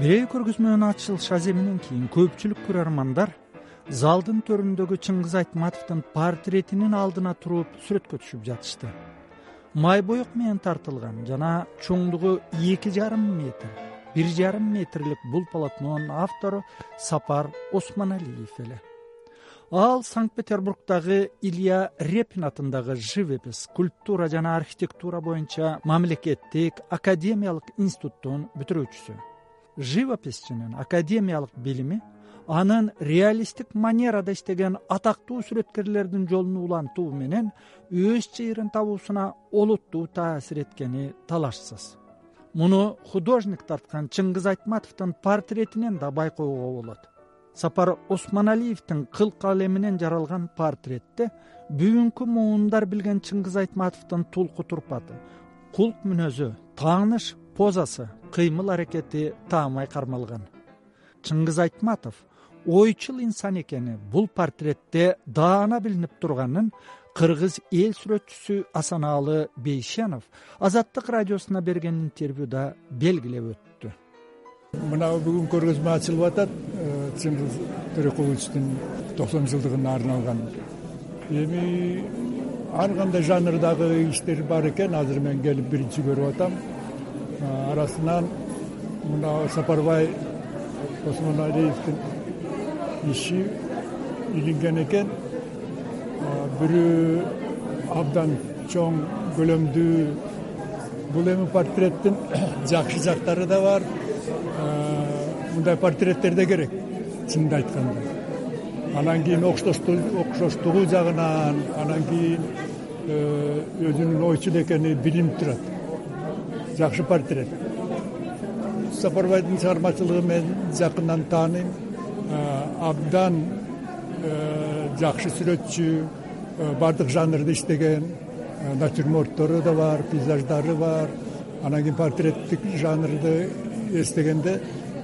көргөзмөнүн ачылыш аземинен кийин көпчүлүк көрөрмандар залдын төрүндөгү чыңгыз айтматовдун портретинин алдына туруп сүрөткө түшүп жатышты. Май боек менен тартылган жана чоңдугу эки жарым метр бир жарым метрлик бул полотнонун автору сапар осмоналиев эле. Ал санкт петербургдагы илья репин атындагы живопись скульптура жана архитектура боюнча мамлекеттик академиялык институттун бүтүрүүчүсү живописчинин академиялык билими анын реалисттик манерада иштеген атактуу сүрөткерлердин жолун улантуу менен өз чыйырын табуусуна олуттуу таасир эткени талашсыз. Муну художник тарткан чыңгыз айтматовдун портретинен да байкоого болот. Сапар осмоналиевдин кыл калеминен жаралган портретте бүгүнкү муундар билген чыңгыз айтматовдун тулку турпаты кулк мүнөзү тааныш позасы кыймыл аракети таамай кармалган чыңгыз айтматов ойчул инсан экени бул портретте даана билинип турганын кыргыз эл сүрөтчүсү асанаалы бейшенов азаттык радиосуна берген интервьюда белгилеп өттү. Мына бүгүн көргөзмө ачылып атат э, чыңгыз төрекуловичтин токсон жылдыгына арналган. Эми ар кандай жанрдагы иштер бар экен азыр мен келип биринчи көрүп атам арасынан мына сапарбай осмоналиевдин иши илинген экен. Бирөө абдан чоң көлөмдүү бул эми портреттин жакшы жактары да бар. Мындай портреттер да керек чынын айтканда. Анан кийин окшоштугу жагынан анан кийин э, өзүнүн ойчул экени билинип турат жакшы портрет. Сапарбайдын чыгармачылыгын мен жакындан тааныйм э, абдан э, жакшы сүрөтчү баардык жанрда иштеген натюрморттору да бар пейзаждары бар. Анан кийин портреттик жанрды эстегенде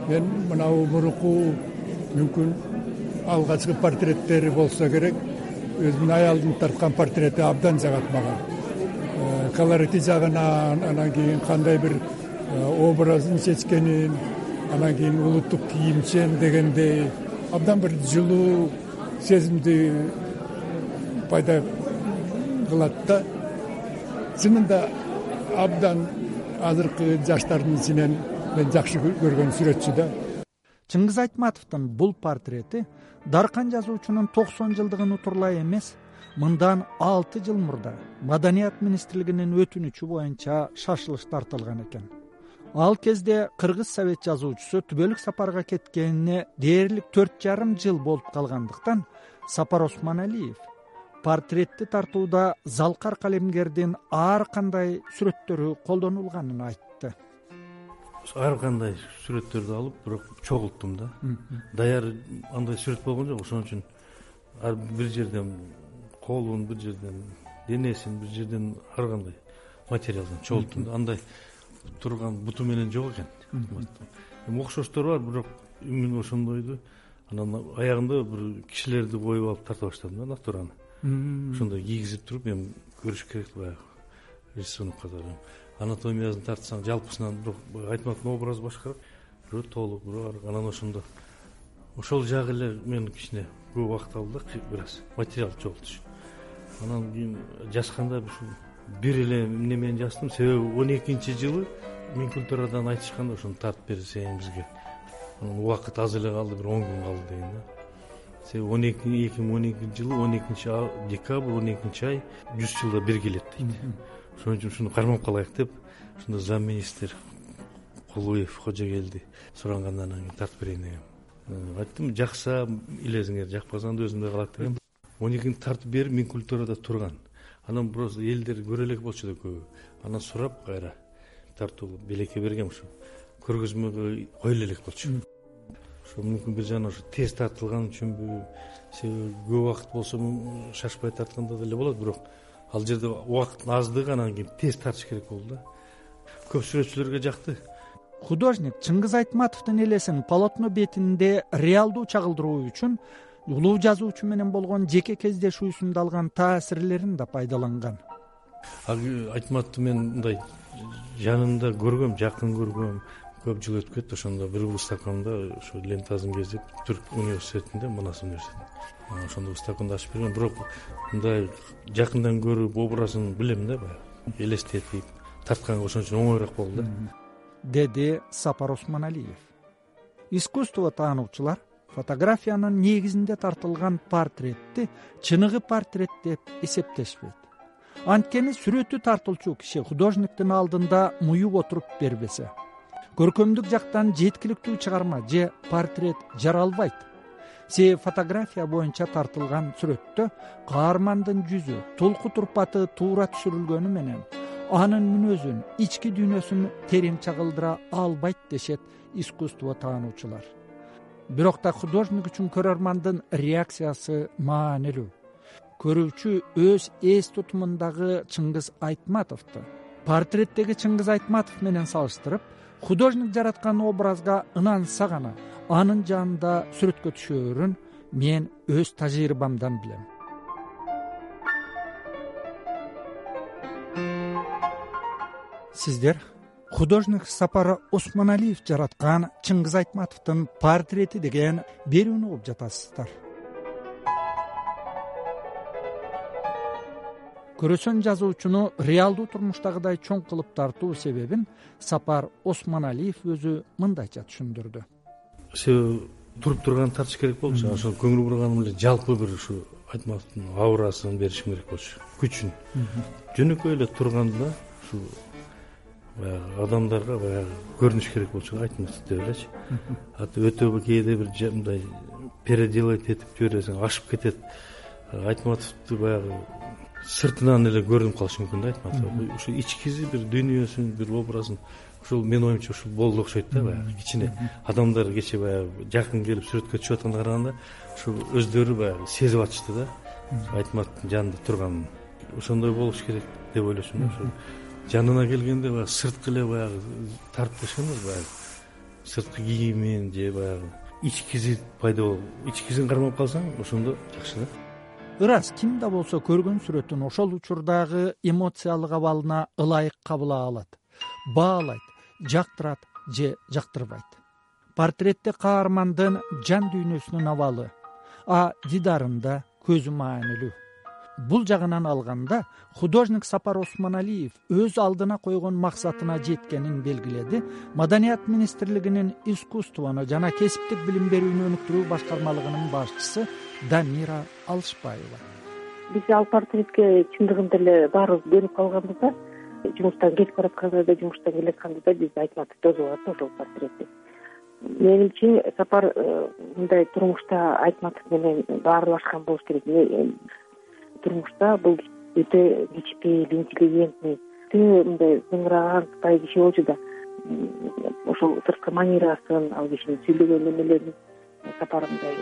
мен мынабу мурунку мүмкүн алгачкы портреттери болсо керек өзүмдүн аялымдын тарткан портрети абдан жагат мага э, колорити жагынан анан кийин кандай бир э, образын чечкенин анан кийин улуттук кийимчен дегендей абдан бир жылуу сезимди пайда кылат да. Чынында абдан азыркы жаштардын ичинен мен жакшы көргөн сүрөтчү да. Чыңгыз айтматовдун бул портрети даркан жазуучунун токсон жылдыгын утурлай эмес мындан алты жыл мурда маданият министрлигинин өтүнүчү боюнча шашылыш тартылган экен. Ал кезде кыргыз совет жазуучусу түбөлүк сапарга кеткенине дээрлик төрт жарым жыл болуп калгандыктан сапар осмоналиев портретти тартууда залкар калемгердин ар кандай сүрөттөрү колдонулганын айтты. Ар кандай сүрөттөрдү алып бирок чогулттум да. Даяр андай сүрөт болгон жок. Ошон үчүн ар бир жерден колун бир жерден денесин бир жерден ар кандай материалдан чогулттум да андай турган буту менен жок экен. Эми окшоштор бар бирок именно ошондойду анан аягында бир кишилерди коюп алып тарта баштадым да натураны. Ошондой кийгизип туруп эми көрүш керек баягы рисунок катары анатомиясын тартсаң жалпысынан бирок айтматовдун образы башкараак бирөө толук бирөө арык анан ошондо ошол жагы эле мен кичине көп убакыт алды да бир аз материал чогултуш анан кийин жазганда ушул бир эле эмне менен жаздым. Себеби он экинчи жылы минкультурадан айтышкан да ошону тартып берсең бизге. Анан убакыт аз эле калды бир он күн калды деген да. Себеби он эки эки миң он экинчи жылы он экинчи декабрь он экинчи ай жүз жылда бир келет дейт. Ошон үчүн ушуну кармап калайык деп ошондо замминистр кулуев кожогелди сурагандан анан кийин тартып берейин дегем. Э, айттым жакса илесиңер жакпаса анда өзүмдөй калат дегем он экинчи тартып берип минкультурада турган. Анан просто элдер көрө элек болчу да көбү. Анан сурап кайра тартуу белекке бергем ушу көргөзмөгө коюла элек болчу. Ошо мүмкүн бир жагынан ошо тез тартылган үчүнбү себеби көп убакыт болсо шашпай тартканда деле болот бирок ал жерде убакыттын аздыгы анан кийин тез тартыш керек болду да. Көп сүрөтчүлөргө жакты. Художник чыңгыз айтматовдун элесин полотно бетинде реалдуу чагылдыруу үчүн улуу жазуучу менен болгон жеке кездешүүсүндө алган таасирлерин да пайдаланган. Айтматовду мен мындай жанымда көргөм жакын көргөм көп жыл өтүп кетти ошондо бир выставкамда ушу лентасын кезип түрк университетинде манас университетинде. Ошондо выставкамды ачып берген бирок мындай жакындан көрүп образын билем да баягы. Элестетип тартканга ошон үчүн оңоюраак болду да. Деди сапар осмоналиев искусство таануучулар фотографиянын негизинде тартылган портретти чыныгы портрет деп эсептешпейт. Анткени сүрөтү тартуучу киши художниктин алдында муюп отуруп бербесе. Көркөмдүк жактан жеткиликтүү чыгарма же портрет жаралбайт. Себеби фотография боюнча тартылган сүрөттө каармандын жүзү толку турпаты туура түшүрүлгөнү менен анын мүнөзүн ички дүйнөсүн терең чагылдыра албайт дешет искусство таануучулар бирок да художник үчүн көрөрмандын реакциясы маанилүү. Көрүүчү өз эс тутумундагы чыңгыз айтматовду портреттеги чыңгыз айтматов менен салыштырып художник жараткан образга ынанса гана анын жанында сүрөткө түшөөрүн мен өз тажрыйбамдан билем. Сиздер художник сапар осмоналиев жараткан чыңгыз айтматовдун портрети деген берүүнү угуп жатасыздар. Көрөсөн жазуучуну реалдуу турмуштагыдай чоң кылып тартуу себебин сапар осмоналиев өзү мындайча түшүндүрдү. Себеби туруп турган тартыш керек болчу. Ошол көңүл бурганым эле жалпы бир ушу айтматовдун аурасын беришим керек болчу. Күчүн. Жөнөкөй эле турганда ушу баягы адамдарга баягы көрүнүш керек болчу айтматов деп элечи өтө кээде бир мындай переделать этип жибересиң ашып кетет. Айтматовду баягы сыртынан эле көрүнүп калышы мүмкүн да айтматов ушу ичкиси бир дүйнөсүн бир образын ушул менин оюмча ушул болду окшойт да баягы кичине. Адамдар кечээ баягы жакын келип сүрөткө түшүп атканда караганда ушу өздөрү баягы сезип атышты да. Айтматовдун жанында турганын ошондой болуш керек деп ойлочумун да ошо жанына келгенде баягы сырткы эле баягы тартып эмес баягы. Сырткы кийимин же баягы ичкиси пайда болуп ичкисин кармап калсаң ошондо жакшы да. Ырас ким да болсо көргөн сүрөтүн ошол учурдагы эмоциялык абалына ылайык кабыл алат. Баалайт жактырат же жактырбайт. Портретте каармандын жан дүйнөсүнүн абалы а дидарында көзү маанилүү бул жагынан алганда художник сапар осмоналиев өз алдына койгон максатына жеткенин белгиледи. Маданият министрлигинин искусствону жана кесиптик билим берүүнү өнүктүрүү башкармалыгынын башчысы дамира алышбаева. Биз ал портретке чындыгында эле баарыбыз көнүп калганбыз да. Жумуштан кетип баратканда да жумуштан келатканда да бизди айтматов тосуп алат ошол портретти менимче сапар э, мындай турмушта айтматов менен баарлашкан болуш керек турмушта бул өтө кичинекей интеллигентный өтө мындай зыңыраган сыпайы киши болчу да ошол сырткы манерасын ал кишинин сүйлөгөн эмелерин сапар мындай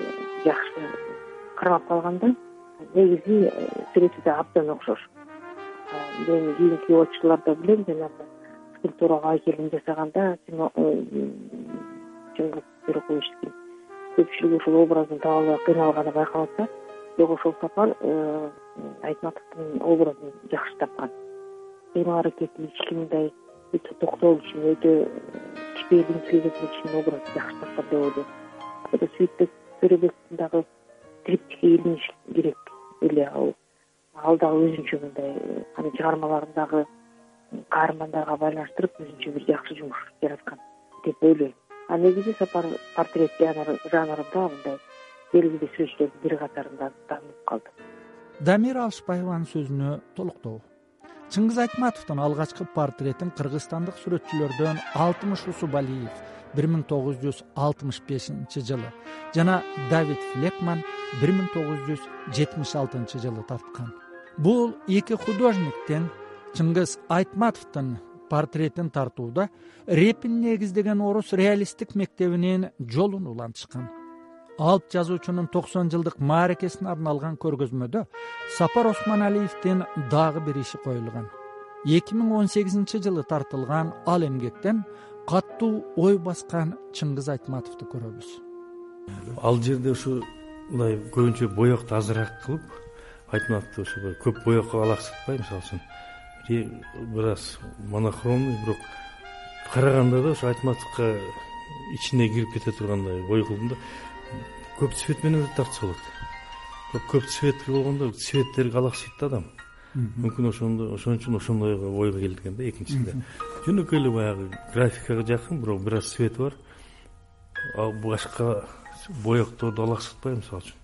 жакшы кармап калган да негизи э, сүрөтү да абдан окшош. Мен кийинки отчуларда билем жанагы скульптурага келим жасаганда э, чыңгыз бөйрөкбаевичтин көпчүлүгү ушул образын таба албай кыйналганы байкалат да бирок ошол сапар э, айтматовдун образын жакшы тапкан. Кыймыл аракети ички мындай өтө токтоо кишинин өтө образын жакшы тапкан деп ойлойм. Сүйүтбек төрөбековдун дагы триптихи илиниш керек эле ал. Ал дагы өзүнчө мындай анын чыгармаларын каармандарга байланыштырып өзүнчө бир жакшы жумуш жараткан деп ойлойм. А негизи сапар портрет жанрында мындай белгилүү сүрөтчүлөрдүн бири катарында танылып калды дамира алышбаеванын сөзүнө толуктоо чыңгыз айтматовдун алгачкы портретин кыргызстандык сүрөтчүлөрдөн алтымыш усубалиев бир миң тогуз жүз алтымыш бешинчи жылы жана давид флекман бир миң тогуз жүз жетимиш алтынчы жылы тарткан бул эки художниктин чыңгыз айтматовдун портретин тартууда репин негиздеген орус реалисттик мектебинин жолун улантышкан алп жазуучунун токсон жылдык мааракесине арналган көргөзмөдө сапар осмоналиевдин дагы бир иши коюлган. эки миң он сегизинчи жылы тартылган ал эмгектен катуу ой баскан чыңгыз айтматовду көрөбүз. Ал жерде ушу мындай көбүнчө боекты азыраак кылып айтматовду ушу көп боекко алаксытпай мисалы үчүн. Бир аз монохромный бирок караганда да ошо айтматовго ичине кирип кете тургандай ой кылдым да көп цвет менен да тартса болот. Көп цвет болгондо цветтерге алаксыйт да адам. Мүмкүн ошондо ошон үчүн ошондой ойго келген да экинчисинде. Жөнөкөй эле баягы графикага жакын бирок бир аз цвети бар. Ал башка боекторду алаксытпай мисалы үчүн.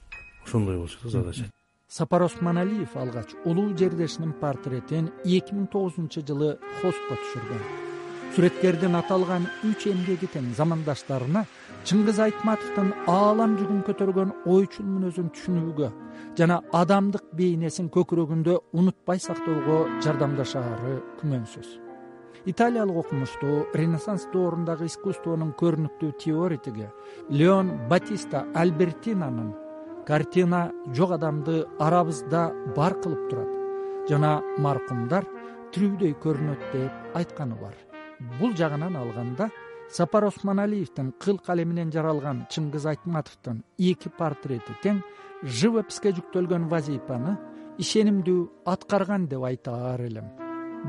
Ошондой болчу да задача. Сапар осмоналиев алгач улуу жердешинин портретин эки миң тогузунчу жылы хостко түшүргөн сүреткердин аталган үч эмгеги тең замандаштарына чыңгыз айтматовдун аалам жүгүн көтөргөн ойчул мүнөзүн түшүнүүгө жана адамдык бейнесин көкүрөгүндө унутпай сактоого жардамдашаары күмөнсүз. Италиялык окумуштуу ренессанс доорундагы искусствонун көрүнүктүү теоретиги леон батиста альбертинанын картина жок адамды арабызда бар кылып турат жана маркумдар тирүүдөй көрүнөт деп айтканы бар бул жагынан алганда сапар осмоналиевдин кыл калеминен жаралган чыңгыз айтматовдун эки портрети тең живописке жүктөлгөн вазыйпаны ишенимдүү аткарган деп айтаар элем.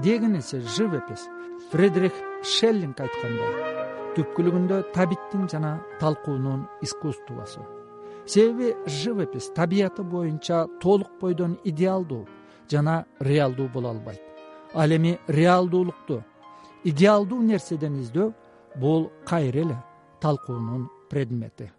Дегенеси живопись фредерих шеллинг айткандай түпкүлүгүндө табиттин жана талкуунун искусствосу. Себеби живопись табияты боюнча толук бойдон идеалдуу жана реалдуу боло албайт. Ал эми реалдуулукту идеалдуу нерседен издөө бул кайра эле талкуунун предмети